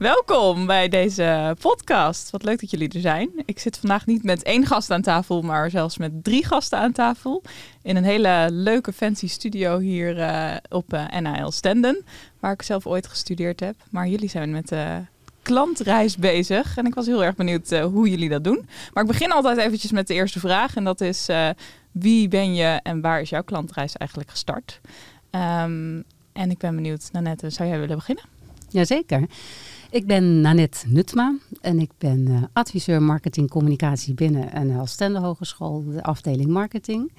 Welkom bij deze podcast. Wat leuk dat jullie er zijn. Ik zit vandaag niet met één gast aan tafel, maar zelfs met drie gasten aan tafel. In een hele leuke fancy studio hier uh, op uh, NAL Stenden, waar ik zelf ooit gestudeerd heb. Maar jullie zijn met de klantreis bezig en ik was heel erg benieuwd uh, hoe jullie dat doen. Maar ik begin altijd eventjes met de eerste vraag en dat is wie ben je en waar is jouw klantreis eigenlijk gestart? Um, en ik ben benieuwd, Nanette, zou jij willen beginnen? Jazeker. Ik ben Nanette Nutma en ik ben uh, adviseur marketing communicatie binnen een Stende Hogeschool, de afdeling marketing.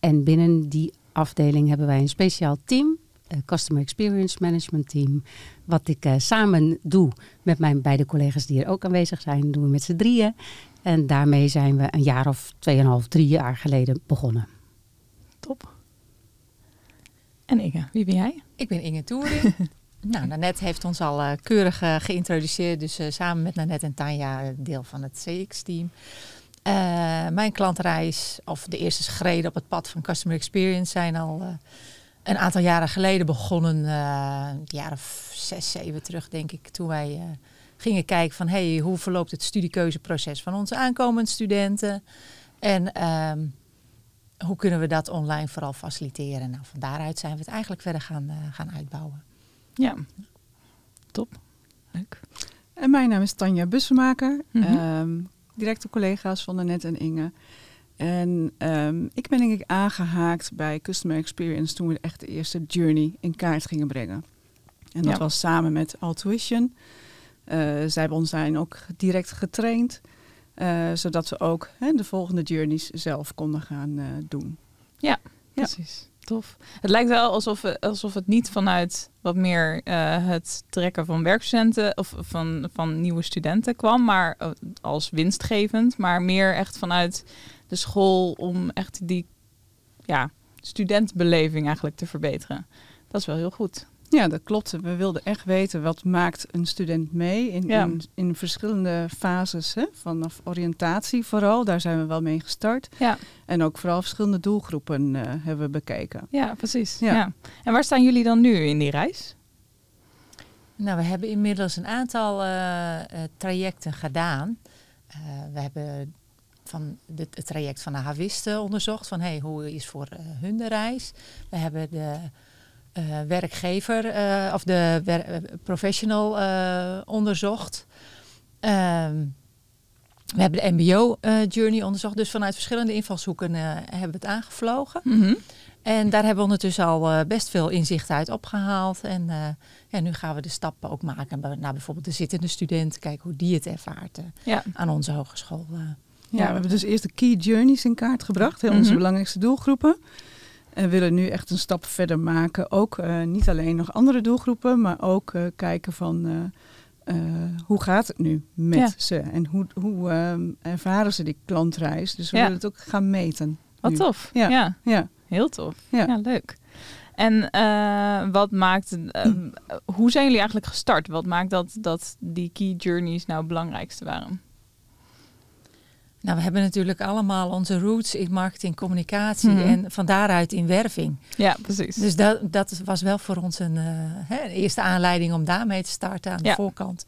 En binnen die afdeling hebben wij een speciaal team, een Customer Experience Management Team, wat ik uh, samen doe met mijn beide collega's die er ook aanwezig zijn, doen we met z'n drieën. En daarmee zijn we een jaar of tweeënhalf, drie jaar geleden begonnen. Top. En Inge, wie ben jij? Ik ben Inge Toering. Nou, Nanette heeft ons al uh, keurig uh, geïntroduceerd. Dus uh, samen met Nanette en Tanja deel van het CX-team. mijn klantreis, of de eerste schreden op het pad van Customer Experience, zijn al een aantal jaren geleden begonnen. een jaar of zes, zeven terug, denk ik. Toen wij gingen kijken van, hey, hoe verloopt het studiekeuzeproces van onze aankomende studenten? En ehm, hoe kunnen we dat online vooral faciliteren? Nou, van daaruit zijn we het eigenlijk verder gaan, gaan uitbouwen. Ja, top. Leuk. En mijn naam is Tanja Bussemaker, mm -hmm. um, directe collega's van Annette en Inge. En um, ik ben denk ik aangehaakt bij Customer Experience toen we echt de eerste journey in kaart gingen brengen. En dat ja. was samen met Altuition. Uh, zij hebben ons daarin ook direct getraind, uh, zodat we ook hè, de volgende journeys zelf konden gaan uh, doen. Ja, ja, precies. Tof. Het lijkt wel alsof, alsof het niet vanuit wat meer uh, het trekken van werkstudenten of van, van nieuwe studenten kwam, maar uh, als winstgevend, maar meer echt vanuit de school om echt die ja, studentenbeleving eigenlijk te verbeteren. Dat is wel heel goed. Ja, dat klopt. We wilden echt weten wat maakt een student mee in, ja. in, in, verschillende fases. Hè? Vanaf oriëntatie vooral, daar zijn we wel mee gestart. Ja. En ook vooral verschillende doelgroepen uh, hebben we bekeken. Ja, precies. Ja. ja. En waar staan jullie dan nu in die reis? Nou, we hebben inmiddels een aantal uh, uh, trajecten gedaan. we hebben van de, het traject van de Havisten onderzocht. Van hey, hoe is voor hun de reis? We hebben de uh, werkgever uh, of de wer professional uh, onderzocht. Um, we hebben de MBO-journey onderzocht. Dus vanuit verschillende invalshoeken hebben we het aangevlogen. Mm -hmm. En daar hebben we ondertussen al best veel inzichten uit opgehaald. En ja, nu gaan we de stappen ook maken naar bijvoorbeeld de zittende student. Kijken hoe die het ervaart ja. aan onze hogeschool. Ja, ja, we hebben dus eerst de key journeys in kaart gebracht. Hè, onze mm -hmm. belangrijkste doelgroepen. En willen nu echt een stap verder maken. Ook uh, niet alleen nog andere doelgroepen, maar ook uh, kijken van uh, hoe gaat het nu met ja. ze? En hoe, hoe ervaren ze die klantreis? Dus we ja. willen het ook gaan meten. Wat nu. tof. Ja. ja. Ja. heel tof. Ja, leuk. En wat maakt, hoe zijn jullie eigenlijk gestart? Wat maakt dat, dat die key journeys nou het belangrijkste waren? Nou, we hebben natuurlijk allemaal onze roots in marketing, communicatie mm -hmm. en van daaruit in werving. Ja, precies. Dus dat, dat was wel voor ons een, uh, hè, een eerste aanleiding om daarmee te starten aan ja. de voorkant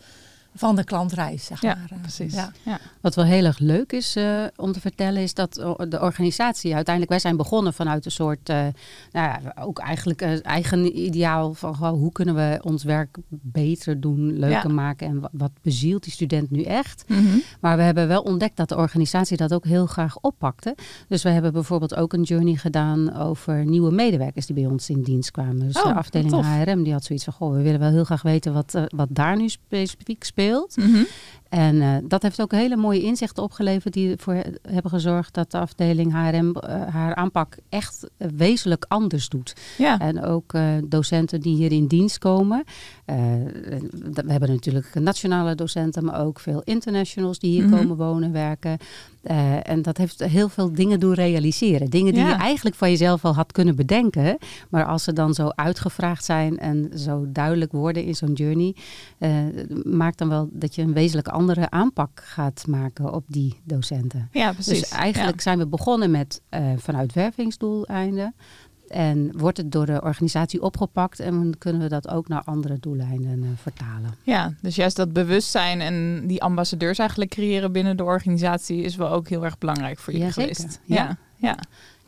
van de klantreis, zeg ja, maar. Precies. Ja. Ja. Wat wel heel erg leuk is uh, om te vertellen, is dat de organisatie uiteindelijk, wij zijn begonnen vanuit een soort, uh, nou ja, ook eigenlijk uh, eigen ideaal van oh, hoe kunnen we ons werk beter doen, leuker ja. maken en wat, bezielt die student nu echt. Mm -hmm. Maar we hebben wel ontdekt dat de organisatie dat ook heel graag oppakte. Dus we hebben bijvoorbeeld ook een journey gedaan over nieuwe medewerkers die bij ons in dienst kwamen. Dus oh, de afdeling HRM die had zoiets van, goh, we willen wel heel graag weten wat, wat daar nu specifiek speelt. Mm -hmm. En uh, dat heeft ook hele mooie inzichten opgeleverd die ervoor hebben gezorgd dat de afdeling HRM uh, haar aanpak echt wezenlijk anders doet. Ja. En ook uh, docenten die hier in dienst komen. we hebben natuurlijk nationale docenten, maar ook veel internationals die hier mm -hmm. komen wonen, werken. En dat heeft heel veel dingen doen realiseren. Dingen die Ja. je eigenlijk van jezelf al had kunnen bedenken. Maar als ze dan zo uitgevraagd zijn en zo duidelijk worden in zo'n journey, maakt dan wel dat je een wezenlijk andere aanpak gaat maken op die docenten. Ja, precies. Dus eigenlijk zijn we begonnen met uh, vanuit wervingsdoeleinden. En wordt het door de organisatie opgepakt en dan kunnen we dat ook naar andere doeleinden uh, vertalen. Ja, dus juist dat bewustzijn en die ambassadeurs eigenlijk creëren binnen de organisatie is wel ook heel erg belangrijk voor jullie Ja, zeker. geweest. Ja. Ja, ja.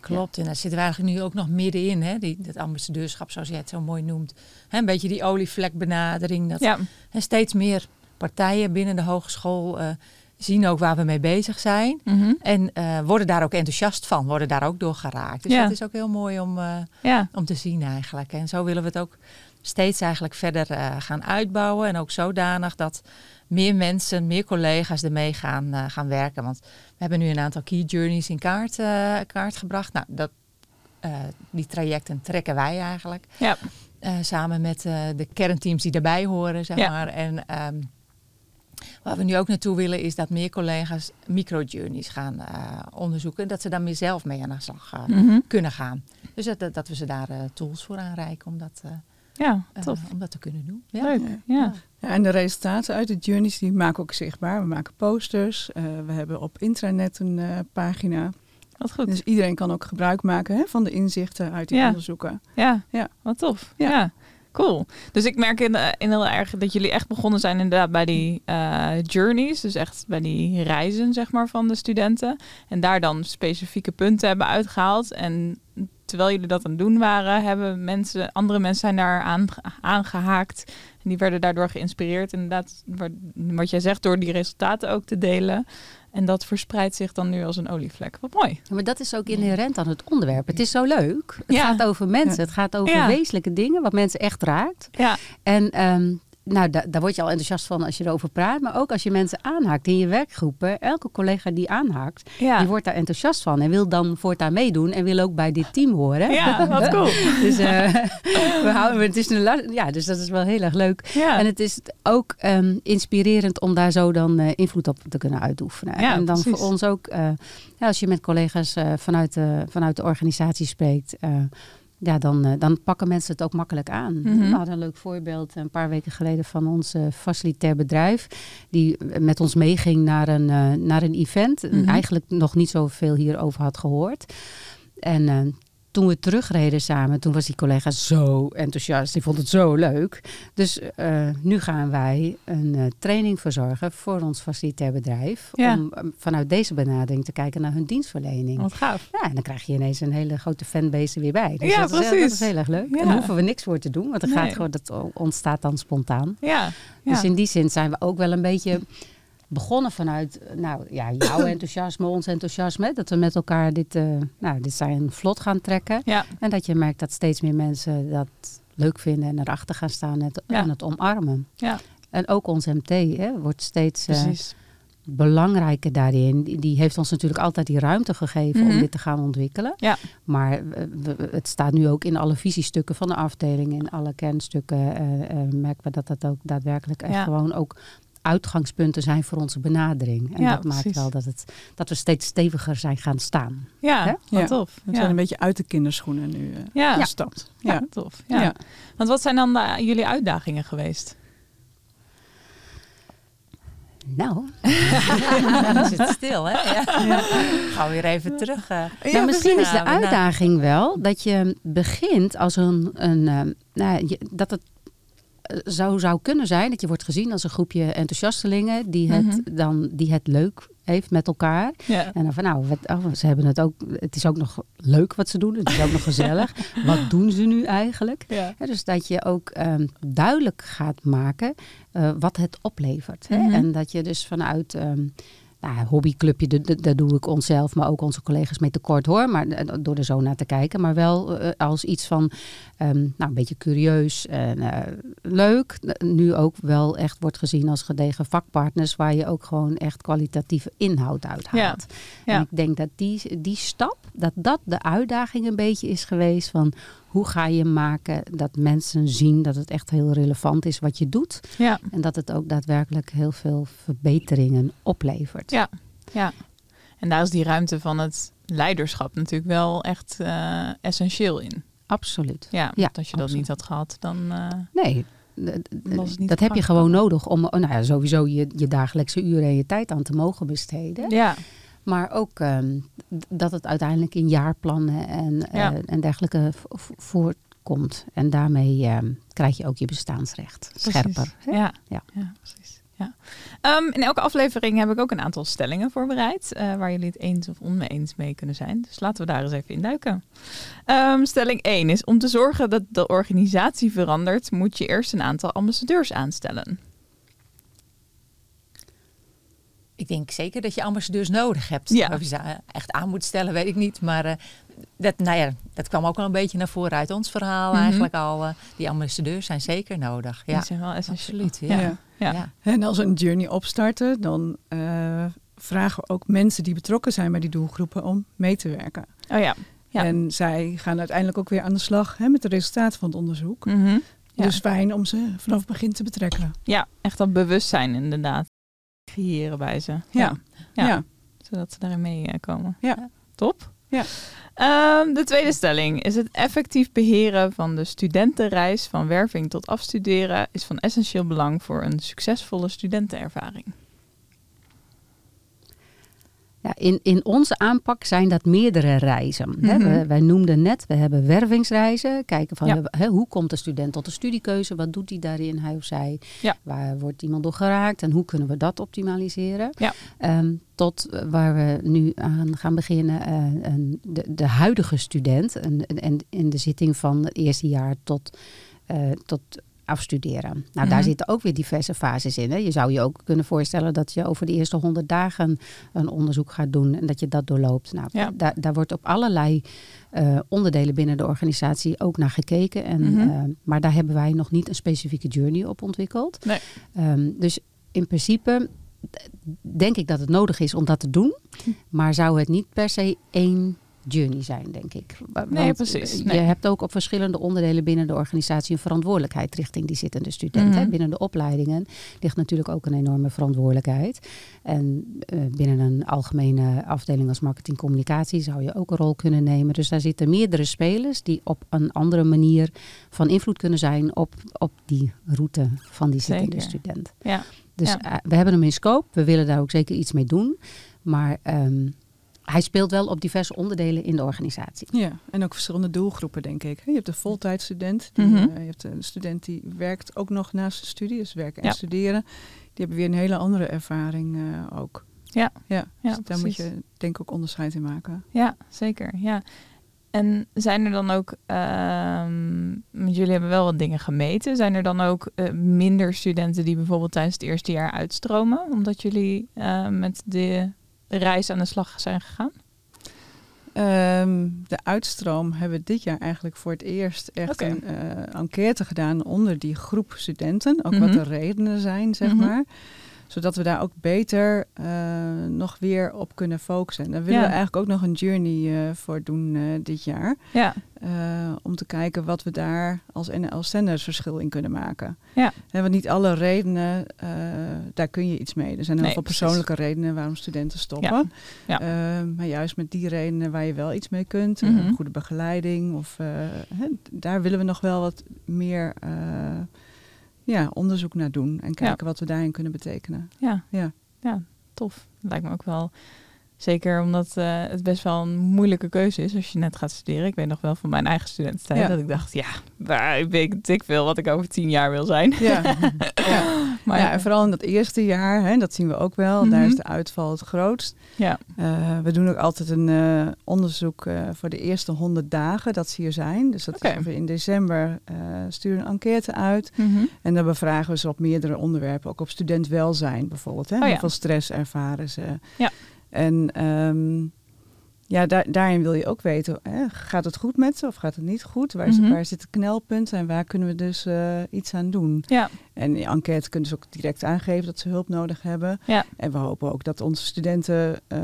Klopt, en daar zitten we eigenlijk nu ook nog middenin, hè? Die, dat ambassadeurschap, zoals jij het zo mooi noemt. Hè, een beetje die olievlekbenadering. Dat ja. en steeds meer partijen binnen de hogeschool uh, zien ook waar we mee bezig zijn. Mhm. En uh, worden daar ook enthousiast van, worden daar ook door geraakt. Dus Ja. dat is ook heel mooi om, uh, ja. om te zien eigenlijk. En zo willen we het ook steeds eigenlijk verder uh, gaan uitbouwen. En ook zodanig dat meer mensen, meer collega's ermee gaan, gaan werken. Want we hebben nu een aantal key journeys in kaart, kaart gebracht. Nou, dat, die trajecten trekken wij eigenlijk. Ja. Samen met de kernteams die daarbij horen, zeg maar. En um, waar we nu ook naartoe willen is dat meer collega's micro-journeys gaan uh, onderzoeken. Dat ze dan meer zelf mee aan de slag uh, Mhm. kunnen gaan. Dus dat, dat, we ze daar uh, tools voor aanreiken om dat, uh, Ja, uh, tof. om dat te kunnen doen. Ja. Leuk. Ja. Ja. Ja, en de resultaten uit de journeys die maken we ook zichtbaar. We maken posters. Uh, we hebben op intranet een uh, pagina. Wat goed. Dus iedereen kan ook gebruik maken hè, van de inzichten uit die Ja. onderzoeken. Ja, Ja. wat tof. Ja. Cool. Dus ik merk in, in heel erg dat jullie echt begonnen zijn inderdaad bij die eh, journeys. Dus echt bij die reizen, zeg maar, van de studenten. En daar dan specifieke punten hebben uitgehaald. En terwijl jullie dat aan het doen waren, hebben mensen, andere mensen zijn daar aan, aangehaakt. En die werden daardoor geïnspireerd. Inderdaad, wat jij zegt, door die resultaten ook te delen. En dat verspreidt zich dan nu als een olievlek. Wat mooi. Ja, maar dat is ook inherent aan het onderwerp. Het is zo leuk. Het Ja. gaat over mensen. Ja. Het gaat over Ja. wezenlijke dingen, wat mensen echt raakt. Ja, En ehm, nou, da- daar word je al enthousiast van als je erover praat. Maar ook als je mensen aanhaakt in je werkgroepen. Elke collega die aanhaakt, ja. die wordt daar enthousiast van. En wil dan voortaan meedoen en wil ook bij dit team horen. ja wat cool. Dus, eh, we houden, het is een, ja, dus dat is wel heel erg leuk. Ja. En het is ook ehm, inspirerend om daar zo dan eh, invloed op te kunnen uitoefenen. Ja, en dan precies. voor ons ook, eh, ja, als je met collega's vanuit, de, vanuit de organisatie spreekt, ja, dan, eh, dan pakken mensen het ook makkelijk aan. Mhm. We hadden een leuk voorbeeld een paar weken geleden van ons eh, facilitair bedrijf, die met ons meeging naar een, eh, naar een event. En Mhm. eigenlijk nog niet zoveel hierover had gehoord. En eh, toen we terugreden samen, toen was die collega zo enthousiast. Die vond het zo leuk. Dus eh, nu gaan wij een eh, training verzorgen voor ons facilitair bedrijf. Ja. Om eh, vanuit deze benadering te kijken naar hun dienstverlening. Wat gaaf. Ja, en dan krijg je ineens een hele grote fanbase er weer bij. Dus Ja, dat, is, heel- precies. dat is heel erg leuk. Ja. En daar hoeven we niks voor te doen, want er Nee. gaat gewoon, dat ontstaat dan spontaan. Ja. ja. Dus in die zin zijn we ook wel een beetje begonnen vanuit nou, ja, jouw enthousiasme, ons enthousiasme. Dat we met elkaar dit, eh, nou, dit zijn vlot gaan trekken. ja. En dat je merkt dat steeds meer mensen dat leuk vinden en erachter gaan staan en het, Ja. en het omarmen. Ja. En ook ons MT hè, wordt steeds eh, belangrijker daarin. Die, heeft ons natuurlijk altijd die ruimte gegeven Mhm. om dit te gaan ontwikkelen. Ja. Maar het staat nu ook in alle visiestukken van de afdeling, in alle kernstukken. eh, eh, merken we dat dat ook daadwerkelijk echt gewoon ook uitgangspunten zijn voor onze benadering. En Ja, dat maakt precies. wel dat, het, dat we steeds steviger zijn gaan staan. Ja, wat Ja. tof. We ja. zijn een beetje uit de kinderschoenen nu eh, ja. gestapt. Ja, Ja. tof. Ja. Ja. Want wat zijn dan de- jullie uitdagingen geweest? Nou, Dan zit het stil, hè? Ja. Gaan we weer even terug. eh. nou, misschien is de uitdaging wel dat je begint als een, een eh, nou, je- dat het zo zou kunnen zijn dat je wordt gezien als een groepje enthousiastelingen die het Mhm. dan die het leuk heeft met elkaar. Ja. En dan van nou, wat, oh, ze hebben het ook. Het is ook nog leuk wat ze doen. Het is ook nog gezellig. Wat doen ze nu eigenlijk? Ja. Dus dat je ook ehm, duidelijk gaat maken eh, wat het oplevert. Hè? Mhm. En dat je dus vanuit. ehm, nou, hobbyclubje, daar doe ik onszelf, maar ook onze collega's mee tekort hoor. Maar eh, door er zo naar te kijken. Maar wel eh, als iets van um, nou, een beetje curieus en uh, leuk. Nu ook wel echt wordt gezien als gedegen vakpartners waar je ook gewoon echt kwalitatieve inhoud uit haalt. Ja. Ja. En ik denk dat die, die stap, dat dat de uitdaging een beetje is geweest van hoe ga je maken dat mensen zien dat het echt heel relevant is wat je doet. Ja. En dat het ook daadwerkelijk heel veel verbeteringen oplevert. Ja, ja. En daar is die ruimte van het leiderschap natuurlijk wel echt uh, essentieel in. Absoluut. Ja, ja als je dat niet had gehad, dan. Uh, nee, dat heb je gewoon nodig om nou ja, sowieso je, je dagelijkse uren en je tijd aan te mogen besteden. Ja. Maar ook um, dat het uiteindelijk in jaarplannen en, ja. uh, en dergelijke voortkomt. En daarmee uh, krijg je ook je bestaansrecht scherper. Ja. Ja. ja, precies. Ja. Um, in elke aflevering heb ik ook een aantal stellingen voorbereid. Uh, waar jullie het eens of oneens mee kunnen zijn. Dus laten we daar eens even in duiken. Um, stelling 1 is: om te zorgen dat de organisatie verandert, moet je eerst een aantal ambassadeurs aanstellen. Ik denk zeker dat je ambassadeurs nodig hebt. Ja. Of je ze echt aan moet stellen, weet ik niet. Maar uh, dat, nou ja, dat kwam ook wel een beetje naar voren uit ons verhaal mm -hmm. eigenlijk al. Uh, die ambassadeurs zijn zeker nodig. Ja, die zijn wel essentieel. Absoluut, ja. Ja. ja. ja. En als we een journey opstarten, dan uh, vragen we ook mensen die betrokken zijn bij die doelgroepen om mee te werken. Oh ja. ja. En zij gaan uiteindelijk ook weer aan de slag hè, met de resultaten van het onderzoek. Mm -hmm. Dus fijn om ze vanaf het begin te betrekken. Ja, echt dat bewustzijn inderdaad creëren bij ze. Ja. ja. ja. Zodat ze daarin meekomen. Ja. Top. Ja. Um, de tweede stelling is het effectief beheren van de studentenreis van werving tot afstuderen is van essentieel belang voor een succesvolle studentenervaring. Ja, in, in onze aanpak zijn dat meerdere reizen. Mm -hmm. we, wij noemden net, we hebben wervingsreizen. Kijken van ja. hoe komt de student tot de studiekeuze? Wat doet hij daarin, hij of zij? Ja. Waar wordt iemand door geraakt? En hoe kunnen we dat optimaliseren? Ja. Um, tot waar we nu aan gaan beginnen, uh, een, de, de huidige student. En, en in de zitting van het eerste jaar tot, uh, tot afstuderen. Nou, daar zitten ook weer diverse fases in. Hè. Je zou je ook kunnen voorstellen dat je over de eerste honderd dagen een onderzoek gaat doen en dat je dat doorloopt. Nou, ja. daar, daar wordt op allerlei uh, onderdelen binnen de organisatie ook naar gekeken. En, mm-hmm. uh, maar daar hebben wij nog niet een specifieke journey op ontwikkeld. Nee. Um, dus in principe denk ik dat het nodig is om dat te doen. Maar zou het niet per se één journey zijn, denk ik. Want nee, precies. Je hebt ook op verschillende onderdelen binnen de organisatie een verantwoordelijkheid richting die zittende studenten. Mm-hmm. Binnen de opleidingen ligt natuurlijk ook een enorme verantwoordelijkheid. En uh, binnen een algemene afdeling als marketing communicatie zou je ook een rol kunnen nemen. Dus daar zitten meerdere spelers die op een andere manier van invloed kunnen zijn op, op die route van die zittende Zeker. student. Ja. Dus Ja. uh, we hebben hem in scope. We willen daar ook zeker iets mee doen. Maar um, hij speelt wel op diverse onderdelen in de organisatie. Ja, en ook verschillende doelgroepen, denk ik. Je hebt de voltijdstudent, die, Mhm. uh, je hebt een student die werkt ook nog naast de studie, dus werken en Ja. studeren. Die hebben weer een hele andere ervaring uh, ook. Ja. ja, Ja, dus daar moet je denk ik ook onderscheid in maken. Ja, zeker. Ja. En zijn er dan ook, ehm, jullie hebben wel wat dingen gemeten, zijn er dan ook eh, minder studenten die bijvoorbeeld tijdens het eerste jaar uitstromen, omdat jullie eh, met de reis aan de slag zijn gegaan? Ehm, de uitstroom hebben we dit jaar eigenlijk voor het eerst echt een eh, enquête gedaan onder die groep studenten. Ook Mhm. wat de redenen zijn, zeg Mhm. maar. Zodat we daar ook beter eh, nog weer op kunnen focussen. En daar willen Ja. we eigenlijk ook nog een journey eh, voor doen eh, dit jaar. Ja, om te kijken wat we daar als NL-zenders verschil in kunnen maken. Ja. Hè, want niet alle redenen, daar kun je iets mee. Er zijn heel Nee, veel precies. persoonlijke redenen waarom studenten stoppen. Ja. Maar juist met die redenen waar je wel iets mee kunt. Mhm. goede begeleiding. Of, hè, daar willen we nog wel wat meer ja, onderzoek naar doen. En kijken wat we daarin kunnen betekenen. ja, Ja. ja, tof. Lijkt me ook wel Zeker omdat uh, het best wel een moeilijke keuze is als je net gaat studeren. Ik weet nog wel van mijn eigen studententijd ja. dat ik dacht, ja, waar ik weet ik veel wat ik over tien jaar wil zijn. Ja, ja. maar ja, en vooral in dat eerste jaar, hè, dat zien we ook wel, mm -hmm. daar is de uitval het grootst. Ja. Uh, we doen ook altijd een uh, onderzoek voor de eerste 100 dagen dat ze hier zijn. Dus dat okay. we in december sturen een enquête uit. Mm -hmm. En dan bevragen we ze op meerdere onderwerpen, ook op studentwelzijn bijvoorbeeld. Hè? Oh, Hoeveel stress ervaren ze? Ja. En um, ja, daar, daarin wil je ook weten, hè, gaat het goed met ze of gaat het niet goed? Waar, Mm -hmm. waar zitten knelpunten en waar kunnen we dus uh, iets aan doen? Ja. En in die enquête kunnen ze ook direct aangeven dat ze hulp nodig hebben. Ja. En we hopen ook dat onze studenten uh,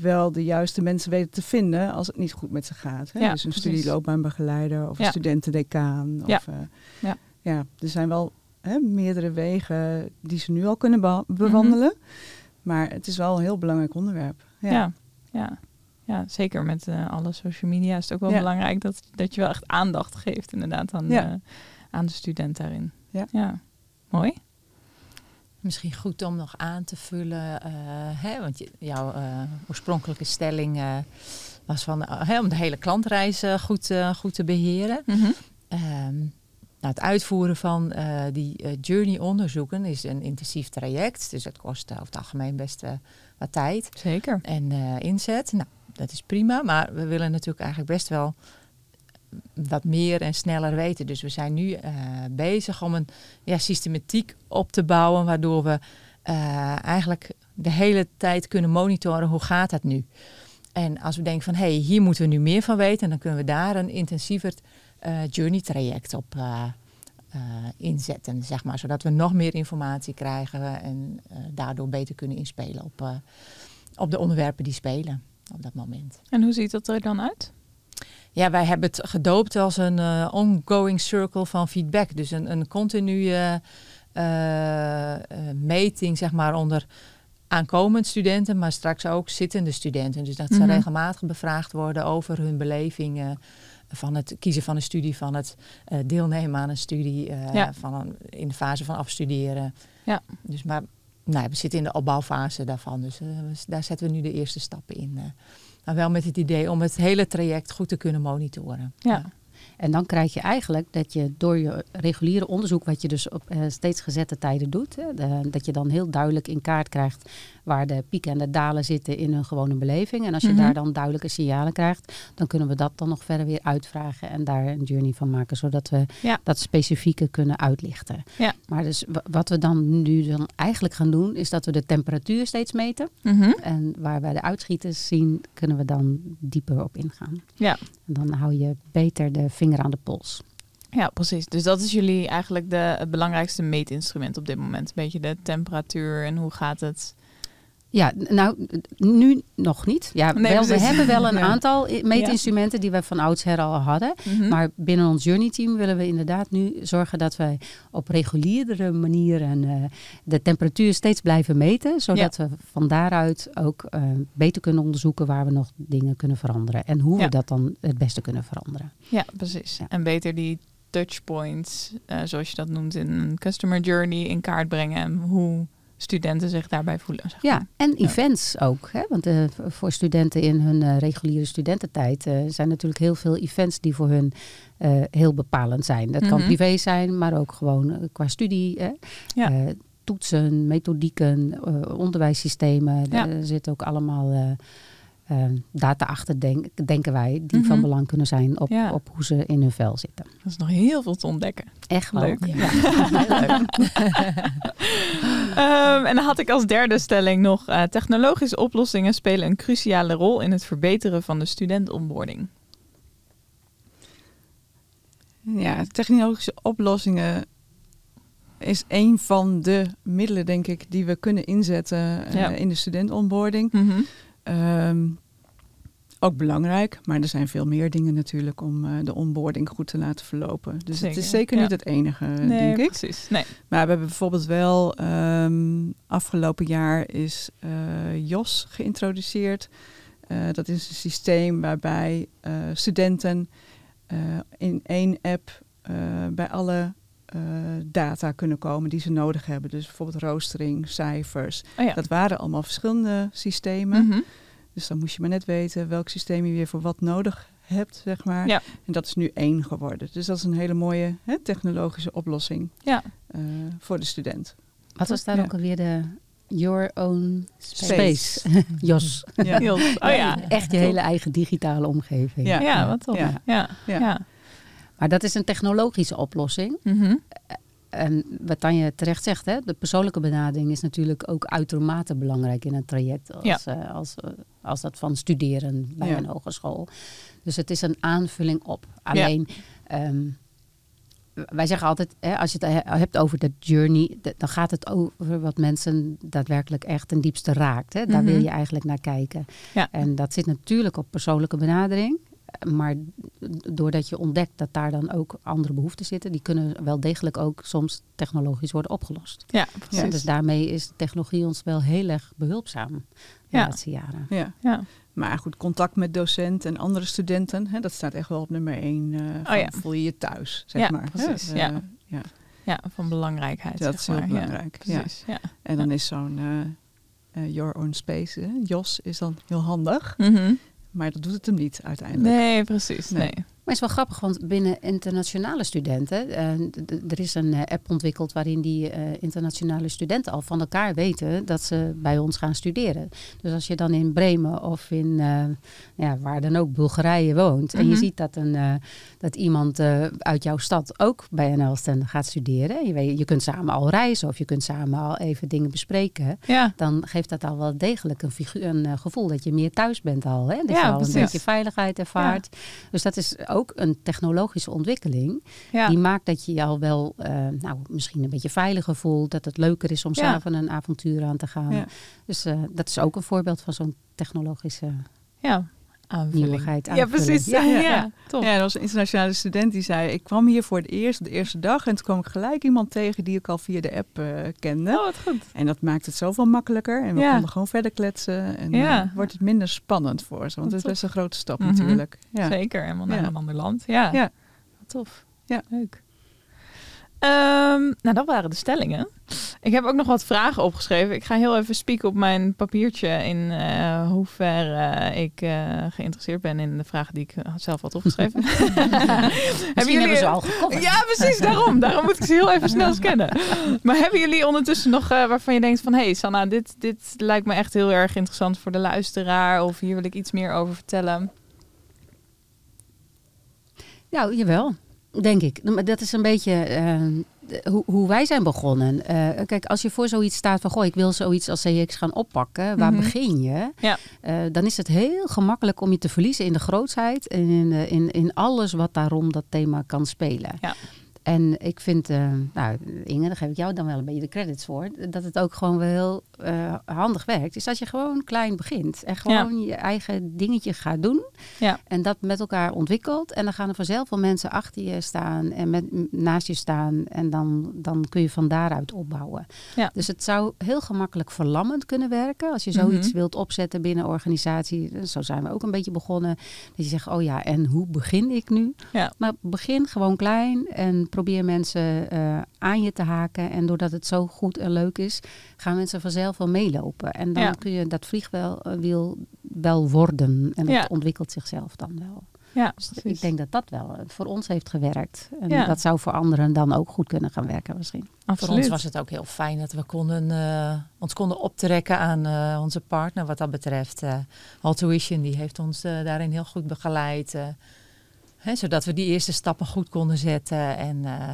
wel de juiste mensen weten te vinden als het niet goed met ze gaat. Hè? Ja, dus een precies. studieloopbaanbegeleider of Ja. een studentendecaan. Of, Ja. uh, Ja. ja, er zijn wel hè, meerdere wegen die ze nu al kunnen be bewandelen. Maar het is wel een heel belangrijk onderwerp. Ja. Ja, ja. ja zeker met eh, alle social media is het ook wel Ja. belangrijk dat, dat je wel echt aandacht geeft inderdaad aan, Ja. aan de student daarin. Ja. Mooi. Misschien goed om nog aan te vullen, eh, hè, want je, jouw eh, oorspronkelijke stelling eh, was van, hè, om de hele klantreis goed, eh, goed te beheren. Ehm, nou, het uitvoeren van eh, die eh, journey-onderzoeken is een intensief traject. Dus dat kost eh, over het algemeen best wat tijd Zeker. en inzet. Nou, dat is prima, maar we willen natuurlijk eigenlijk best wel wat meer en sneller weten. Dus we zijn nu bezig om een ja, systematiek op te bouwen, waardoor we eigenlijk de hele tijd kunnen monitoren hoe gaat het nu. En als we denken van hé, hey, hier moeten we nu meer van weten, dan kunnen we daar een intensiever journey traject op eh, eh, inzetten, zeg maar, zodat we nog meer informatie krijgen en eh, daardoor beter kunnen inspelen op, eh, op de onderwerpen die spelen op dat moment. En hoe ziet dat er dan uit? Ja, wij hebben het gedoopt als een eh, ongoing circle van feedback. Dus een, een continue eh, eh, meting, zeg maar, onder aankomend studenten, maar straks ook zittende studenten. Dus dat ze Mhm. regelmatig bevraagd worden over hun belevingen van het kiezen van een studie, van het eh, deelnemen aan een studie, eh, Ja. van een, in de fase van afstuderen. Ja. Dus maar nou, we zitten in de opbouwfase daarvan, dus eh, daar zetten we nu de eerste stappen in. maar wel met het idee om het hele traject goed te kunnen monitoren. Ja. En dan krijg je eigenlijk dat je door je reguliere onderzoek, wat je dus op eh, steeds gezette tijden doet, hè, de- dat je dan heel duidelijk in kaart krijgt waar de pieken en de dalen zitten in hun gewone beleving. En als je Mhm. daar dan duidelijke signalen krijgt, dan kunnen we dat dan nog verder weer uitvragen en daar een journey van maken, zodat we Ja. dat specifieke kunnen uitlichten. Ja. Maar dus wa- wat we dan nu dan eigenlijk gaan doen, is dat we de temperatuur steeds meten. Mhm. En waar wij de uitschieters zien, kunnen we dan dieper op ingaan. Ja. En dan hou je beter de vinger aan de pols. Ja, precies. Dus dat is jullie eigenlijk de, het belangrijkste meetinstrument op dit moment. Een beetje de temperatuur en hoe gaat het. Ja, nou, nu nog niet. Ja, Nee, wel, we hebben wel een aantal meetinstrumenten die we van oudsher al hadden. Mhm. Maar binnen ons Journey team willen we inderdaad nu zorgen dat wij op regulierdere manier en, eh, de temperatuur steeds blijven meten. Zodat we van daaruit ook eh, beter kunnen onderzoeken waar we nog dingen kunnen veranderen. En hoe Ja. we dat dan het beste kunnen veranderen. Ja, precies. En beter die touchpoints, eh, zoals je dat noemt, in een customer journey in kaart brengen. En hoe studenten zich daarbij voelen. Zeg Ja, maar. en Ja. events ook. Hè? Want eh, voor studenten in hun eh, reguliere studententijd eh, zijn natuurlijk heel veel events die voor hun eh, heel bepalend zijn. Dat kan Mhm. privé zijn, maar ook gewoon qua studie. Hè? Ja. Eh, toetsen, methodieken, eh, onderwijssystemen. Ja. Er zitten ook allemaal eh, data achter, denk, denken wij, die Mhm. van belang kunnen zijn op, Ja. op hoe ze in hun vel zitten. Dat is nog heel veel te ontdekken. Echt Leuk. leuk. Ja. Ja. Ehm, en dan had ik als derde stelling nog... eh, technologische oplossingen spelen een cruciale rol... in het verbeteren van de studentonboarding. Ja, technologische oplossingen is een van de middelen, denk ik, die we kunnen inzetten eh, Ja. in de studentonboarding. Mhm. Ehm, ook belangrijk, maar er zijn veel meer dingen natuurlijk om eh, de onboarding goed te laten verlopen. Dus Zeker, het is zeker ja. niet het enige, Nee, denk ik. precies. Nee. Maar we hebben bijvoorbeeld wel ehm, afgelopen jaar is eh, JOS geïntroduceerd. Eh, dat is een systeem waarbij eh, studenten eh, in één app eh, bij alle eh, data kunnen komen die ze nodig hebben. Dus bijvoorbeeld roostering, cijfers. Oh ja. Dat waren allemaal verschillende systemen. Mhm. Dus dan moest je maar net weten welk systeem je weer voor wat nodig hebt, zeg maar. Ja. En dat is nu één geworden. Dus dat is een hele mooie hè, technologische oplossing Ja. eh, voor de student. Wat was daar Ja. ook alweer de Your Own Space? Space. Jos. Ja. Oh ja. Echt je hele eigen digitale omgeving. Ja. Ja, wat tof. Ja. Ja. Maar dat is een technologische oplossing. Mhm. En wat Tanja terecht zegt, hè, de persoonlijke benadering is natuurlijk ook uitermate belangrijk in een traject als, Ja. eh, als, eh, als dat van studeren bij Ja. een hogeschool. Dus het is een aanvulling op. Alleen, ehm, wij zeggen altijd, hè, als je het he- hebt over de journey, de- dan gaat het over wat mensen daadwerkelijk echt ten diepste raakt. Hè. Daar Mhm. wil je eigenlijk naar kijken. En dat zit natuurlijk op persoonlijke benadering. Maar doordat je ontdekt dat daar dan ook andere behoeften zitten, die kunnen wel degelijk ook soms technologisch worden opgelost. Ja, Ja, precies. dus daarmee is de technologie ons wel heel erg behulpzaam de Ja. laatste jaren. Ja. Ja. Maar goed, contact met docent en andere studenten, hè, dat staat echt wel op nummer één. eh van, Oh ja. Voel je je thuis, zeg Ja, maar. precies, Eh, ja. ja. ja, van belangrijkheid. Dat zeg is heel maar. belangrijk. Precies. Ja. En dan is zo'n eh, eh, Your Own Space, hè, JOS, is dan heel handig. Mhm. Maar dat doet het hem niet uiteindelijk. Nee, precies. Nee. Nee. Maar het is wel grappig, want binnen internationale studenten, eh, er is een eh, app ontwikkeld waarin die eh, internationale studenten al van elkaar weten dat ze bij ons gaan studeren. Dus als je dan in Bremen of in ja, waar dan ook Bulgarije woont en je Mhm. ziet dat, een, dat iemand uit jouw stad ook bij NL gaat studeren, je, weet, je kunt samen al reizen of je kunt samen al even dingen bespreken. Ja. Dan geeft dat al wel degelijk een, figuur, een gevoel dat je meer thuis bent al. Hè? Dat Ja, je al precies. een beetje veiligheid ervaart. Dus dat is ook een technologische ontwikkeling. Ja. Die maakt dat je je al wel eh, nou, misschien een beetje veiliger voelt. Dat het leuker is om Ja. s'avonds een avontuur aan te gaan. Ja. Dus eh, dat is ook een voorbeeld van zo'n technologische ja. Aanvulling. nieuwigheid. Ja, precies. Ja, Ja, ja, ja. top. Ja, er was een internationale student die zei: Ik kwam hier voor het eerst op de eerste dag. En toen kwam ik gelijk iemand tegen die ik al via de app eh, kende. Oh, wat goed. En dat maakt het zoveel makkelijker. En we Ja. konden gewoon verder kletsen. En Ja. eh, wordt het minder spannend voor ze. Want het is best een grote stap Mhm. natuurlijk. Ja. Zeker, helemaal naar Ja. een ander land. Ja, Ja. Wat tof. Ja. Leuk. Ehm, nou, dat waren de stellingen. Ik heb ook nog wat vragen opgeschreven. Ik ga heel even spieken op mijn papiertje in eh hoever eh, ik eh, geïnteresseerd ben in de vragen die ik zelf had opgeschreven. Misschien hebben ze al gecoverd. Ja, precies, daarom. Daarom moet ik ze heel even snel scannen. Maar hebben jullie ondertussen nog eh, waarvan je denkt van... hé hey, Sanna, dit, dit lijkt me echt heel erg interessant voor de luisteraar... of hier wil ik iets meer over vertellen? Nou, jawel. Denk ik. Maar dat is een beetje eh, hoe, hoe wij zijn begonnen. Eh, kijk, als je voor zoiets staat van... Goh, ik wil zoiets als CX gaan oppakken. Waar Mhm. begin je? Ja. Eh, dan is het heel gemakkelijk om je te verliezen in de grootsheid. En in, in, in alles wat daarom dat thema kan spelen. Ja. En ik vind, eh, nou Inge, daar geef ik jou dan wel een beetje de credits voor. Dat het ook gewoon wel heel eh, handig werkt. Is dat je gewoon klein begint. En gewoon je eigen dingetje gaat doen. Ja. En dat met elkaar ontwikkelt. En dan gaan er vanzelf wel mensen achter je staan en met, naast je staan. En dan, dan kun je van daaruit opbouwen. Ja. Dus het zou heel gemakkelijk verlammend kunnen werken. Als je zoiets Mhm. wilt opzetten binnen een organisatie. Zo zijn we ook een beetje begonnen. Dat je zegt, oh ja, en hoe begin ik nu? Maar begin gewoon klein en probeer mensen eh, aan je te haken. En doordat het zo goed en leuk is, gaan mensen vanzelf wel meelopen. En dan Ja. kun je dat vliegwiel wel worden. En dat Ja. ontwikkelt zichzelf dan wel. Ja, Dus precies. ik denk dat dat wel eh, voor ons heeft gewerkt. En Ja. dat zou voor anderen dan ook goed kunnen gaan werken misschien. Voor ons was het ook heel fijn dat we konden, eh, ons konden optrekken aan eh, onze partner wat dat betreft. eh Altuition, die heeft ons eh, daarin heel goed begeleid. Hè, zodat we die eerste stappen goed konden zetten. En eh,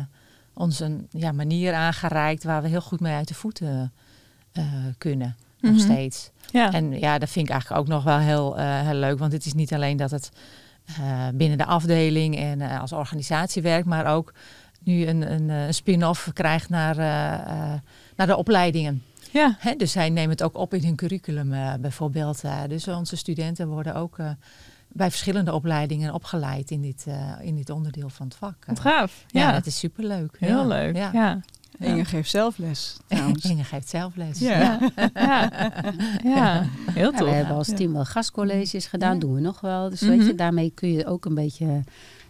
ons een ja, manier aangereikt waar we heel goed mee uit de voeten eh, kunnen. Nog Mhm. steeds. Ja. En ja, dat vind ik eigenlijk ook nog wel heel, eh, heel leuk. Want het is niet alleen dat het binnen de afdeling en als organisatie werkt, maar ook nu een, een, een spin-off krijgt naar, naar de opleidingen. ja. Hè, dus zij nemen het ook op in hun curriculum bijvoorbeeld. dus onze studenten worden ook bij verschillende opleidingen opgeleid in dit, eh, in dit onderdeel van het vak. Wat gaaf. ja, Ja, dat is superleuk. heel Ja, leuk. Ja. Ja. Ja. Inge geeft zelf les trouwens. Inge geeft zelf les. Ja. Ja. Heel Ja, tof. we hebben als team wel gastcolleges gedaan, Ja. doen we nog wel. Dus Mhm. weet je, daarmee kun je ook een beetje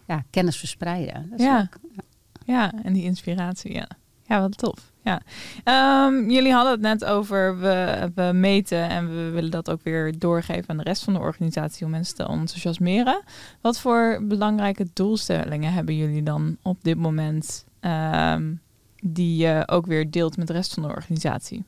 ja, kennis verspreiden. Dat is Ja. ook- Ja, en die inspiratie, ja. Ja, wat tof. Ehm, jullie hadden het net over we, we meten en we willen dat ook weer doorgeven aan de rest van de organisatie om mensen te enthousiasmeren. Wat voor belangrijke doelstellingen hebben jullie dan op dit moment ehm, die je ook weer deelt met de rest van de organisatie?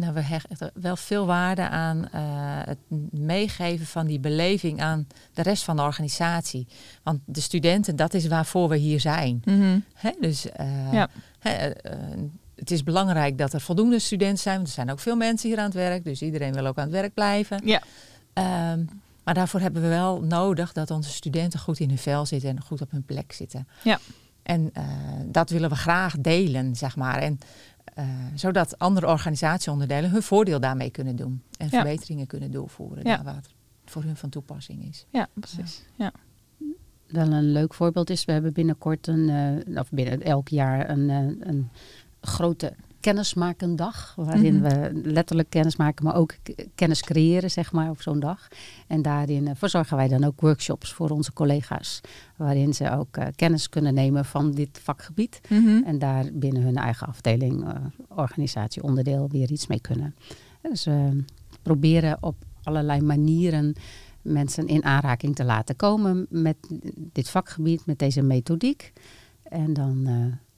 Nou, we hechten wel veel waarde aan uh, het meegeven van die beleving aan de rest van de organisatie. Want de studenten, dat is waarvoor we hier zijn. Mhm. Hè? Dus uh, ja. hè, uh, het is belangrijk dat er voldoende studenten zijn. Want er zijn ook veel mensen hier aan het werk. Dus iedereen wil ook aan het werk blijven. Ja. Um, maar daarvoor hebben we wel nodig dat onze studenten goed in hun vel zitten en goed op hun plek zitten. Ja. En dat willen we graag delen, zeg maar. En uh, zodat andere organisatieonderdelen hun voordeel daarmee kunnen doen. En ja. verbeteringen kunnen doorvoeren ja. daar waar het voor hun van toepassing is. Ja, precies. Ja. Wel een leuk voorbeeld is, we hebben binnenkort een, uh, of binnen elk jaar een, uh, een grote kennismakendag. Waarin mm -hmm. we letterlijk kennis maken, maar ook kennis creëren, zeg maar, op zo'n dag. En daarin uh, verzorgen wij dan ook workshops voor onze collega's. Waarin ze ook uh, kennis kunnen nemen van dit vakgebied. Mm -hmm. En daar binnen hun eigen afdeling, uh, organisatie, onderdeel weer iets mee kunnen. Dus we proberen op allerlei manieren mensen in aanraking te laten komen met dit vakgebied, met deze methodiek. En dan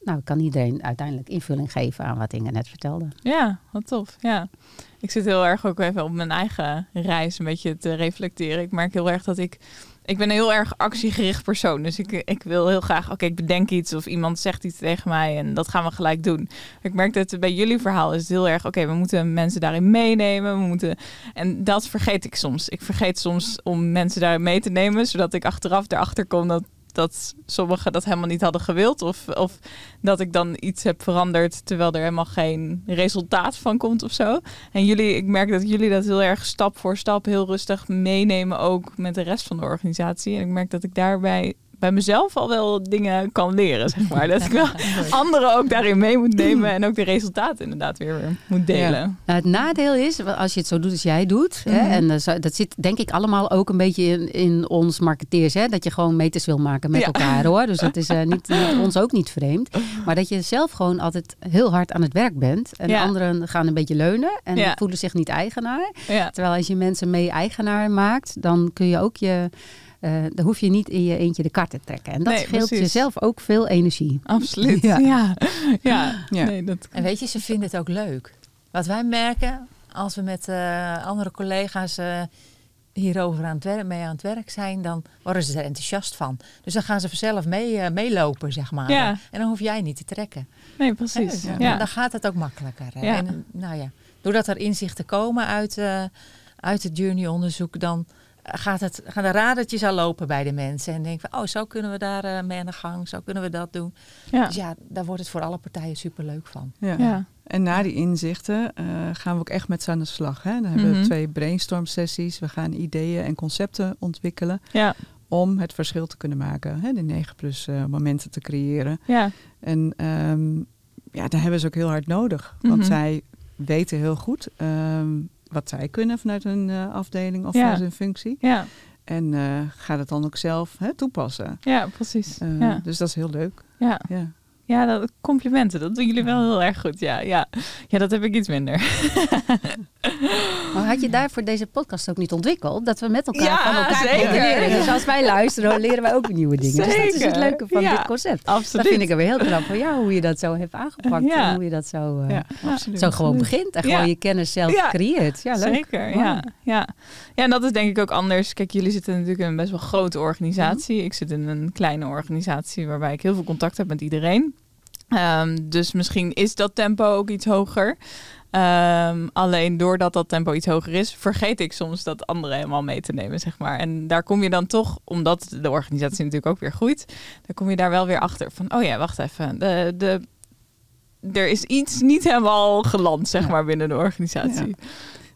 nou, kan iedereen uiteindelijk invulling geven aan wat Inge net vertelde. Ja, wat tof. Ja. Ik zit heel erg ook even op mijn eigen reis een beetje te reflecteren. Ik merk heel erg dat ik... Ik ben een heel erg actiegericht persoon. Dus ik, ik wil heel graag... Oké, ik bedenk iets of iemand zegt iets tegen mij en dat gaan we gelijk doen. Ik merk dat bij jullie verhaal is het heel erg... Oké, we moeten mensen daarin meenemen. We moeten, en dat vergeet ik soms. Ik vergeet soms om mensen daarin mee te nemen... zodat ik achteraf erachter kom dat dat sommigen dat helemaal niet hadden gewild. Of, of dat ik dan iets heb veranderd terwijl er helemaal geen resultaat van komt of zo. En jullie, ik merk dat jullie dat heel erg stap voor stap heel rustig meenemen ook met de rest van de organisatie. En ik merk dat ik daarbij bij mezelf al wel dingen kan leren, zeg maar. Dat ik wel anderen ook daarin mee moet nemen en ook de resultaten inderdaad weer moet delen. Ja. Nou, het nadeel is, als je het zo doet als jij doet, mm -hmm. hè, en dat, dat zit denk ik allemaal ook een beetje in, in ons marketeers, hè, dat je gewoon meters wil maken met ja. elkaar hoor. Dus dat is uh, niet, niet, ons ook niet vreemd. Maar dat je zelf gewoon altijd heel hard aan het werk bent en ja. anderen gaan een beetje leunen en voelen zich niet eigenaar. Terwijl als je mensen mee eigenaar maakt, dan kun je ook je uh, dan hoef je niet in je eentje de kar te trekken. En dat nee, scheelt precies. jezelf ook veel energie. Absoluut. Ja. Ja. ja. ja. Nee, dat... En weet je, ze vinden het ook leuk. Wat wij merken als we met uh, andere collega's uh, hierover aan het werk, mee aan het werk zijn, dan worden ze er enthousiast van. Dus dan gaan ze vanzelf mee, meelopen, zeg maar. Ja. En dan hoef jij niet te trekken. Nee, precies. Ja. Ja. Dan gaat het ook makkelijker. Ja. En nou ja, doordat er inzichten komen uit, uit het journey-onderzoek, dan gaat het, gaan de radertjes al lopen bij de mensen. En denken van, oh, zo kunnen we daar uh, mee aan de gang. Zo kunnen we dat doen. Ja. Dus ja, daar wordt het voor alle partijen superleuk van. Ja. ja. En na die inzichten uh, gaan we ook echt met ze aan de slag. Hè? Dan hebben Mhm. we twee brainstorm sessies. We gaan ideeën en concepten ontwikkelen. Ja. Om het verschil te kunnen maken. Hè? De 9 plus uh, momenten te creëren. Ja. En um, ja, daar hebben ze ook heel hard nodig. Want Mhm. zij weten heel goed... Um, wat zij kunnen vanuit hun uh, afdeling of Ja. vanuit hun functie. Ja. En uh, gaat het dan ook zelf hè, toepassen. ja, precies. Uh, ja. Dus dat is heel leuk. Ja. Ja. Ja, dat, complimenten. Dat doen jullie wel heel erg goed. Ja, ja. ja dat heb ik iets minder. Maar had je daarvoor deze podcast ook niet ontwikkeld? Dat we met elkaar Ja, van elkaar zeker. leren. Dus als wij luisteren, leren wij ook nieuwe dingen. Dus dat is het Zeker. leuke van Ja, dit concept. Absoluut. Dat vind ik er weer heel knap van jou, hoe je dat zo hebt aangepakt. Ja. En hoe je dat zo, uh, absoluut. zo gewoon begint en gewoon je kennis zelf creëert. Ja, leuk. Zeker, ja, ja. Ja, en dat is denk ik ook anders. Kijk, jullie zitten natuurlijk in een best wel grote organisatie. Ik zit in een kleine organisatie waarbij ik heel veel contact heb met iedereen. Ehm, dus misschien is dat tempo ook iets hoger. Ehm, alleen doordat dat tempo iets hoger is, vergeet ik soms dat anderen helemaal mee te nemen, zeg maar. En daar kom je dan toch, omdat de organisatie natuurlijk ook weer groeit, dan kom je daar wel weer achter van, oh ja, wacht even, de, de, er is iets niet helemaal geland, zeg maar, binnen de organisatie.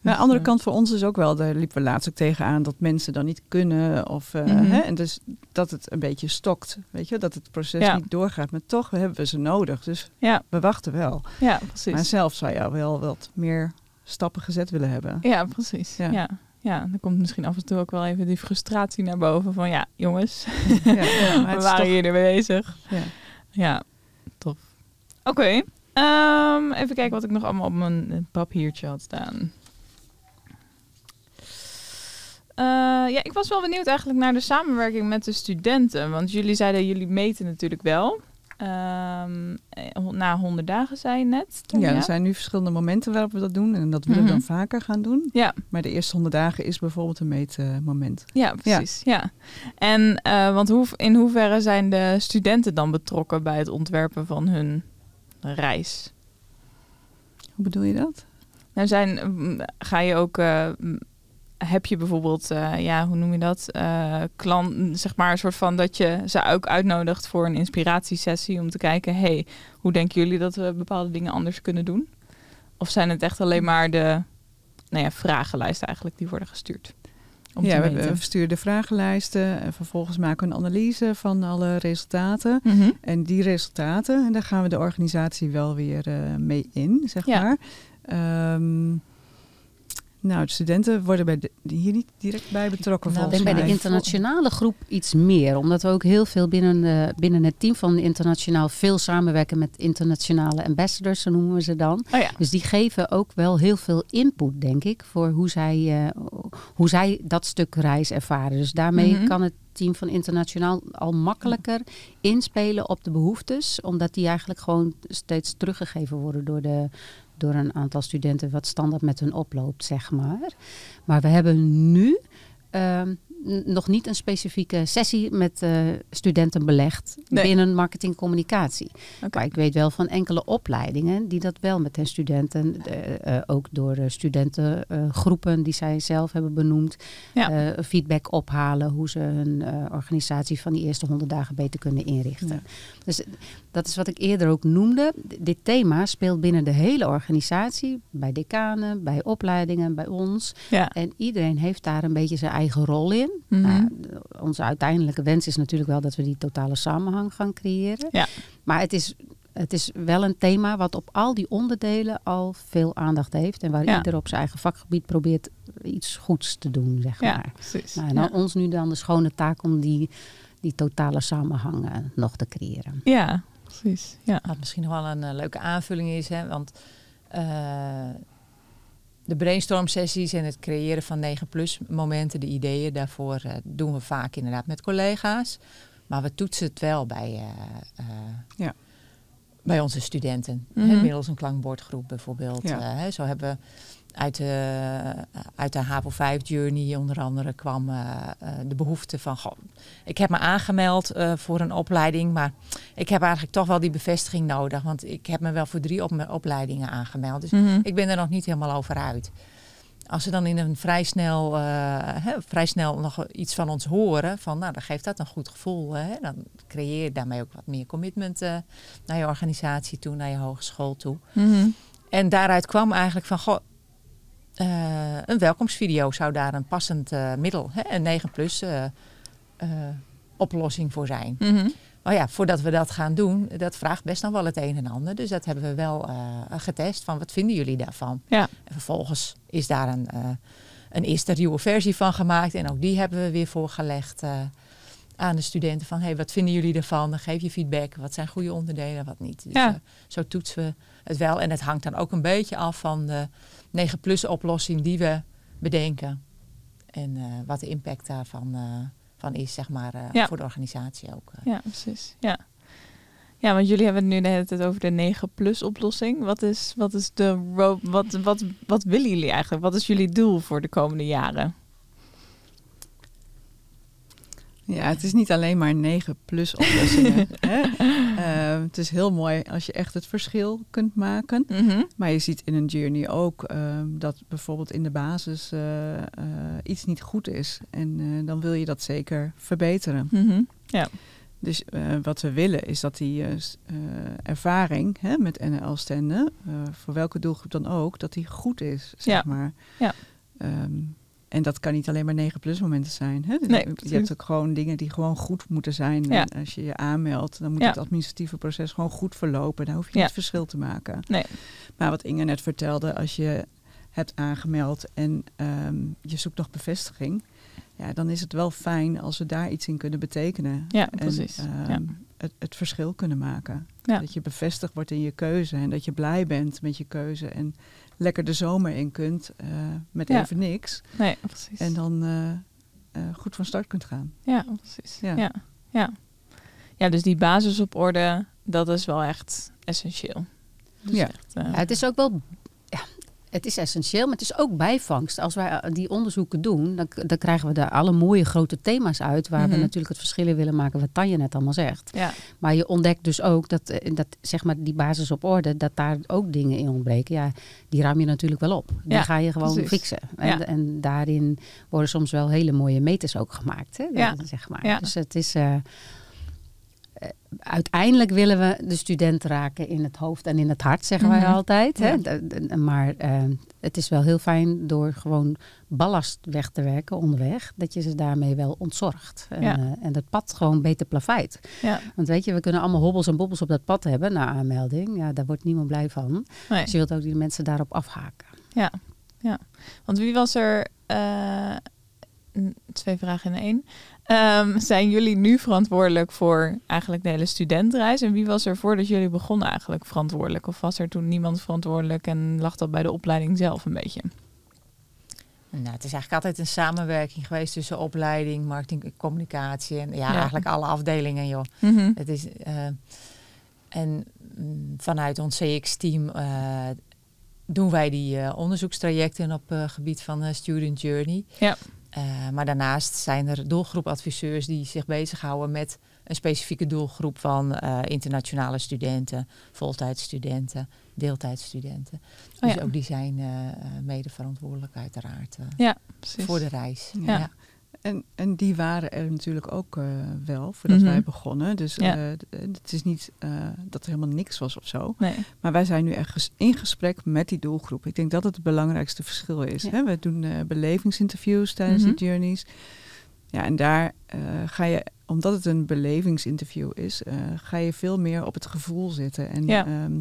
Aan de andere kant voor ons is ook wel, daar liepen we laatst ook tegenaan, dat mensen dan niet kunnen. Of, uh, Mhm. hè, en dus dat het een beetje stokt. Weet je, dat het proces Ja. niet doorgaat. Maar toch hebben we ze nodig. Dus Ja. we wachten wel. Ja, precies. Maar zelf zou je wel wat meer stappen gezet willen hebben. Ja, precies. Ja. Ja. ja. dan komt misschien af en toe ook wel even die frustratie naar boven van ja, jongens, ja, we waren toch- hier mee bezig. ja. Ja, tof. Oké. Ehm, even kijken wat ik nog allemaal op mijn papiertje had staan. Uh, ja, ik was wel benieuwd eigenlijk naar de samenwerking met de studenten. Want jullie zeiden, jullie meten natuurlijk wel. Um, na 100 dagen zei je net. ja, er zijn nu verschillende momenten waarop we dat doen. En dat willen we dan mhm. vaker gaan doen. Ja. Maar de eerste 100 dagen is bijvoorbeeld een meetmoment. Ja, precies. Ja. En uh, want hoe, in hoeverre zijn de studenten dan betrokken bij het ontwerpen van hun reis? Hoe bedoel je dat? Nou, zijn, mm, ga je ook uh, heb je bijvoorbeeld, uh, ja, hoe noem je dat? Uh, klant, zeg maar, een soort van dat je ze ook uitnodigt voor een inspiratiesessie om te kijken, hey, hoe denken jullie dat we bepaalde dingen anders kunnen doen? Of zijn het echt alleen maar de nou ja, vragenlijsten eigenlijk die worden gestuurd? ja, we, we versturen de vragenlijsten en vervolgens maken we een analyse van alle resultaten. Mhm. En die resultaten, en daar gaan we de organisatie wel weer uh, mee in, zeg ja. maar. Um, nou, de studenten worden bij de, hier niet direct bij betrokken nou, volgens bij de internationale groep iets meer. Omdat we ook heel veel binnen, uh, binnen het team van internationaal veel samenwerken met internationale ambassadors, zo noemen we ze dan. Oh ja. Dus die geven ook wel heel veel input, denk ik, voor hoe zij, uh, hoe zij dat stuk reis ervaren. Dus daarmee mm -hmm. kan het team van internationaal al makkelijker inspelen op de behoeftes. Omdat die eigenlijk gewoon steeds teruggegeven worden door de, door een aantal studenten wat standaard met hun oploopt, zeg maar. Maar we hebben nu uh, nog niet een specifieke sessie met uh, studenten belegd nee. binnen marketingcommunicatie. Okay. Maar ik weet wel van enkele opleidingen die dat wel met hun studenten, uh, ook door studentengroepen die zij zelf hebben benoemd, ja. feedback ophalen hoe ze hun organisatie van die eerste honderd dagen beter kunnen inrichten. Ja. Dus dat is wat ik eerder ook noemde. Dit thema speelt binnen de hele organisatie, bij decanen, bij opleidingen, bij ons. Ja. En iedereen heeft daar een beetje zijn eigen rol in. Mm -hmm. nou, onze uiteindelijke wens is natuurlijk wel dat we die totale samenhang gaan creëren. Ja. Maar het is, het is wel een thema wat op al die onderdelen al veel aandacht heeft. En waar ja. ieder op zijn eigen vakgebied probeert iets goeds te doen, zeg ja, maar. Precies. Nou, dan ons nu dan de schone taak om die, die totale samenhang uh, nog te creëren. Ja, precies. Ja. Wat misschien nog wel een uh, leuke aanvulling is, hè, want uh, de brainstorm sessies en het creëren van 9 plus momenten, de ideeën daarvoor uh, doen we vaak inderdaad met collega's. Maar we toetsen het wel bij, ja. bij onze studenten. Mhm. Hè, middels een klankbordgroep bijvoorbeeld. Ja. hè, zo hebben we uit de, uit de HAVO 5 journey onder andere kwam uh, uh, de behoefte van... Goh, ik heb me aangemeld uh, voor een opleiding, maar ik heb eigenlijk toch wel die bevestiging nodig. Want ik heb me wel voor drie op opleidingen aangemeld. Dus mm -hmm. ik ben er nog niet helemaal over uit. Als ze dan in een vrij snel, hè, vrij snel nog iets van ons horen, van, nou, dan geeft dat een goed gevoel. Hè? Dan creëer je daarmee ook wat meer commitment naar je organisatie toe, naar je hogeschool toe. Mm -hmm. En daaruit kwam eigenlijk van, goh, uh, een welkomstvideo zou daar een passend uh, middel, hè, een 9 plus uh, oplossing voor zijn. Mm -hmm. Maar ja, voordat we dat gaan doen, dat vraagt best nog wel het een en ander. Dus dat hebben we wel getest van wat vinden jullie daarvan? Ja. En vervolgens is daar een, een eerste ruwe versie van gemaakt en ook die hebben we weer voorgelegd aan de studenten van hey, wat vinden jullie ervan? Dan geef je feedback, wat zijn goede onderdelen, wat niet. Dus ja. zo toetsen we het wel en het hangt dan ook een beetje af van de 9 plus oplossing die we bedenken. En uh, wat de impact daarvan uh, van is, zeg maar, uh, ja. voor de organisatie ook. Ja, precies. Ja. ja, want jullie hebben het nu de hele tijd over de 9 plus oplossing. Wat is, wat is de wat, wat, wat willen jullie eigenlijk? Wat is jullie doel voor de komende jaren? Ja, het is niet alleen maar 9 plus oplossingen. hè? Uh, het is heel mooi als je echt het verschil kunt maken. Mm -hmm. Maar je ziet in een journey ook uh, dat bijvoorbeeld in de basis uh, iets niet goed is. En dan wil je dat zeker verbeteren. Mm -hmm. Ja. Dus wat we willen is dat die ervaring hè, met NL-stenden, voor welke doelgroep dan ook, dat die goed is, zeg ja. maar. Ja. Um, en dat kan niet alleen maar 9 plus momenten zijn. Hè? Nee, je hebt ook gewoon dingen die gewoon goed moeten zijn. Ja. En als je je aanmeldt, dan moet ja. het administratieve proces gewoon goed verlopen. Daar hoef je ja. niet verschil te maken. Nee. Maar wat Inge net vertelde, als je hebt aangemeld en um, je zoekt nog bevestiging. Ja, dan is het wel fijn als we daar iets in kunnen betekenen. Ja, en, precies. Um, ja. het, het verschil kunnen maken. Dat je bevestigd wordt in je keuze en dat je blij bent met je keuze en lekker de zomer in kunt eh, met Ja. even niks. Nee, precies. En dan eh, eh, goed van start kunt gaan. Ja, precies. Ja. Ja. Ja. ja. dus die basis op orde, dat is wel echt essentieel. Dus Ja. echt, eh, Ja, het is ook wel. Het is essentieel, maar het is ook bijvangst. Als wij eh, die onderzoeken doen, dan, dan krijgen we daar alle mooie grote thema's uit. Waar we Mhm. natuurlijk het verschil in willen maken, wat Tanja net allemaal zegt. ja. Maar je ontdekt dus ook dat, eh, dat zeg maar, die basis op orde, dat daar ook dingen in ontbreken. Ja, die ruim je natuurlijk wel op. Die Ja, ga je gewoon precies. fixen. En, Ja. en daarin worden soms wel hele mooie meters ook gemaakt. Hè? Ja. Zeg maar. Dus het is. eh, uiteindelijk willen we de student raken in het hoofd en in het hart, zeggen wij Mhm. altijd. Hè? Ja. Maar eh, het is wel heel fijn door gewoon ballast weg te werken onderweg, dat je ze daarmee wel ontzorgt. En, eh, en dat pad gewoon beter plaveit. ja. Want weet je, we kunnen allemaal hobbels en bobbels op dat pad hebben na aanmelding. Ja, daar wordt niemand blij van. Nee. Dus je wilt ook die mensen daarop afhaken. Ja, ja. Want wie was er... eh, twee vragen in één. Ehm, zijn jullie nu verantwoordelijk voor eigenlijk de hele studentenreis? En wie was er voordat jullie begonnen eigenlijk verantwoordelijk? Of was er toen niemand verantwoordelijk en lag dat bij de opleiding zelf een beetje? Nou, het is eigenlijk altijd een samenwerking geweest tussen opleiding, marketing, communicatie en ja, Ja. eigenlijk alle afdelingen, joh. Het is, eh, en mm, vanuit ons CX-team eh, doen wij die eh, onderzoekstrajecten op het gebied van Student Journey. Ja. Eh, maar daarnaast zijn er doelgroepadviseurs die zich bezighouden met een specifieke doelgroep van eh, internationale studenten, voltijdstudenten, deeltijdstudenten. Oh dus ja. ook die zijn eh, eh, mede verantwoordelijk uiteraard Ja, voor de reis. Ja. En, en die waren er natuurlijk ook eh, wel voordat Mhm. wij begonnen. Dus Ja. eh, d- het is niet eh, dat er helemaal niks was of zo. Nee. Maar wij zijn nu echt ges- in gesprek met die doelgroep. Ik denk dat het het belangrijkste verschil is. Ja. Hè? We doen eh, belevingsinterviews tijdens Mhm. die journeys. Ja, en daar eh, ga je, omdat het een belevingsinterview is, eh, ga je veel meer op het gevoel zitten. En Ja. ehm,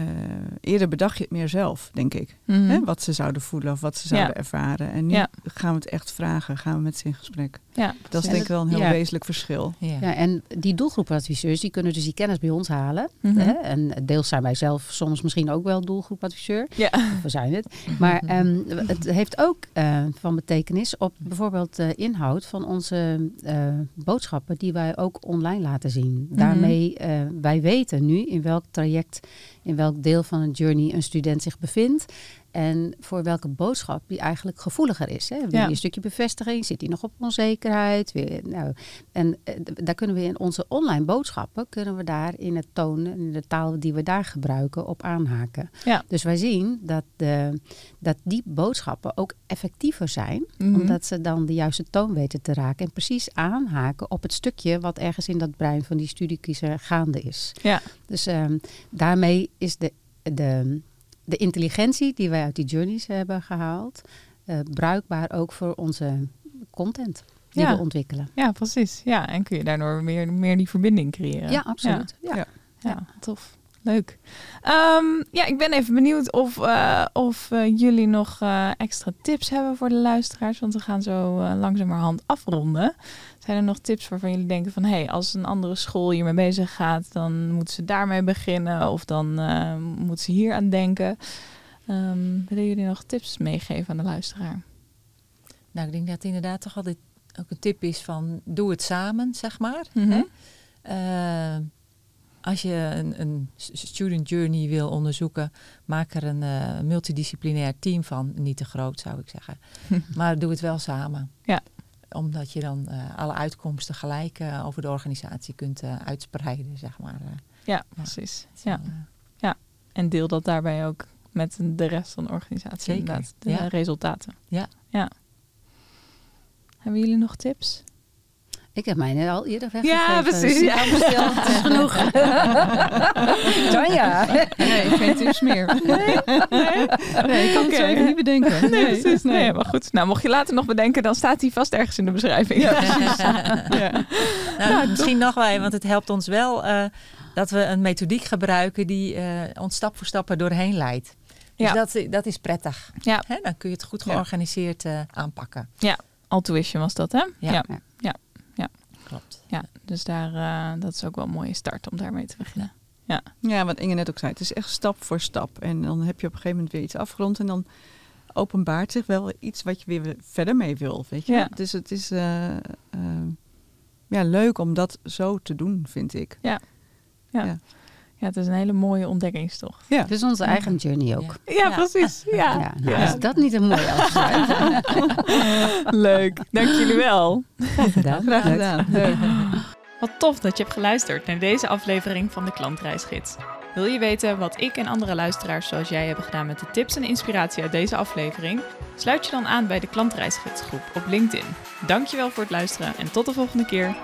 eh, eerder bedacht je het meer zelf, denk ik. Mhm. Hè? Wat ze zouden voelen of wat ze zouden Ja. ervaren. En nu Ja. gaan we het echt vragen, gaan we met ze in gesprek. Ja, Dat is precies. denk ik wel een heel Ja. wezenlijk verschil. Ja. Ja, en die doelgroepadviseurs die kunnen dus die kennis bij ons halen. Mhm. Hè? En deels zijn wij zelf soms misschien ook wel doelgroepadviseur. Ja. Of we zijn het. Maar ehm, het heeft ook eh, van betekenis op bijvoorbeeld de inhoud van onze eh, boodschappen die wij ook online laten zien. Mhm. Daarmee, eh, wij weten nu in welk traject, in welk deel van een journey een student zich bevindt. En voor welke boodschap die eigenlijk gevoeliger is. Hè? Ja. je een stukje bevestiging? Zit hij nog op onzekerheid? Je- nou, en eh, daar kunnen we in onze online boodschappen, kunnen we daar in het tonen, in de taal die we daar gebruiken, op aanhaken. Ja. Dus wij zien dat, de, dat die boodschappen ook effectiever zijn, Mhm. omdat ze dan de juiste toon weten te raken en precies aanhaken op het stukje wat ergens in dat brein van die studiekiezer gaande is. Ja. Dus ehm, daarmee is de, de, de intelligentie die wij uit die journeys hebben gehaald, eh, bruikbaar ook voor onze content die Ja. we ontwikkelen. ja, precies. Ja, en kun je daardoor meer, meer die verbinding creëren. Ja, absoluut. Ja. Ja. Ja, tof. Leuk. Ehm, ja, ik ben even benieuwd of, eh, of eh, jullie nog eh, extra tips hebben voor de luisteraars. Want we gaan zo langzamerhand afronden. Zijn er nog tips waarvan jullie denken van... hé, hey, als een andere school hiermee bezig gaat... dan moeten ze daarmee beginnen. Of dan moeten ze hier aan denken. Ehm, willen jullie nog tips meegeven aan de luisteraar? Nou, ik denk dat het inderdaad toch altijd ook een tip is van doe het samen, zeg maar. Mhm. Hè? Als je een, een student journey wil onderzoeken, maak er een eh, multidisciplinair team van. Niet te groot, zou ik zeggen. maar doe het wel samen. Ja. Omdat je dan eh, alle uitkomsten gelijk eh, over de organisatie kunt uitspreiden, zeg maar. Ja, precies. Ja. eh, En deel dat daarbij ook met de rest van de organisatie. Zeker, Inderdaad, de ja. resultaten. Ja. ja. Hebben jullie nog tips? Ik heb mij net al eerder weggegeven. Ja, precies, ja. is genoeg. Tanja. Nee, geen tips meer. Nee, nee ik kan het zo even niet bedenken. Nee, precies. Nee, maar goed. Nou, mocht je later nog bedenken, dan staat die vast ergens in de beschrijving. Ja. Nou, misschien nog wel, want het helpt ons wel eh, dat we een methodiek gebruiken die eh, ons stap voor stap er doorheen leidt. Dus Ja. dat, dat is prettig. Ja. Hè? Dan kun je het goed Ja. georganiseerd eh, aanpakken. Altruition was dat, hè? Ja. Ja. Ja. ja. klopt. Ja, dus daar, uh, dat is ook wel een mooie start om daarmee te beginnen. Ja. ja, wat Inge net ook zei, het is echt stap voor stap. En dan heb je op een gegeven moment weer iets afgerond en dan openbaart zich wel iets wat je weer verder mee wil. Weet je? Ja. Dus het is uh, uh, ja, leuk om dat zo te doen, vind ik. Ja. ja. ja. Ja, het is een hele mooie ontdekkingstocht. Ja. Het is onze eigen journey ook. Ja, precies. Ja. ja, nou, Is dat niet een mooie afsluiting? Leuk. Dank jullie wel. Graag gedaan. Graag gedaan. Leuk. Wat tof dat je hebt geluisterd naar deze aflevering van de Klantreisgids. Wil je weten wat ik en andere luisteraars zoals jij hebben gedaan met de tips en inspiratie uit deze aflevering? Sluit je dan aan bij de Klantreisgidsgroep op LinkedIn. Dankjewel voor het luisteren en tot de volgende keer.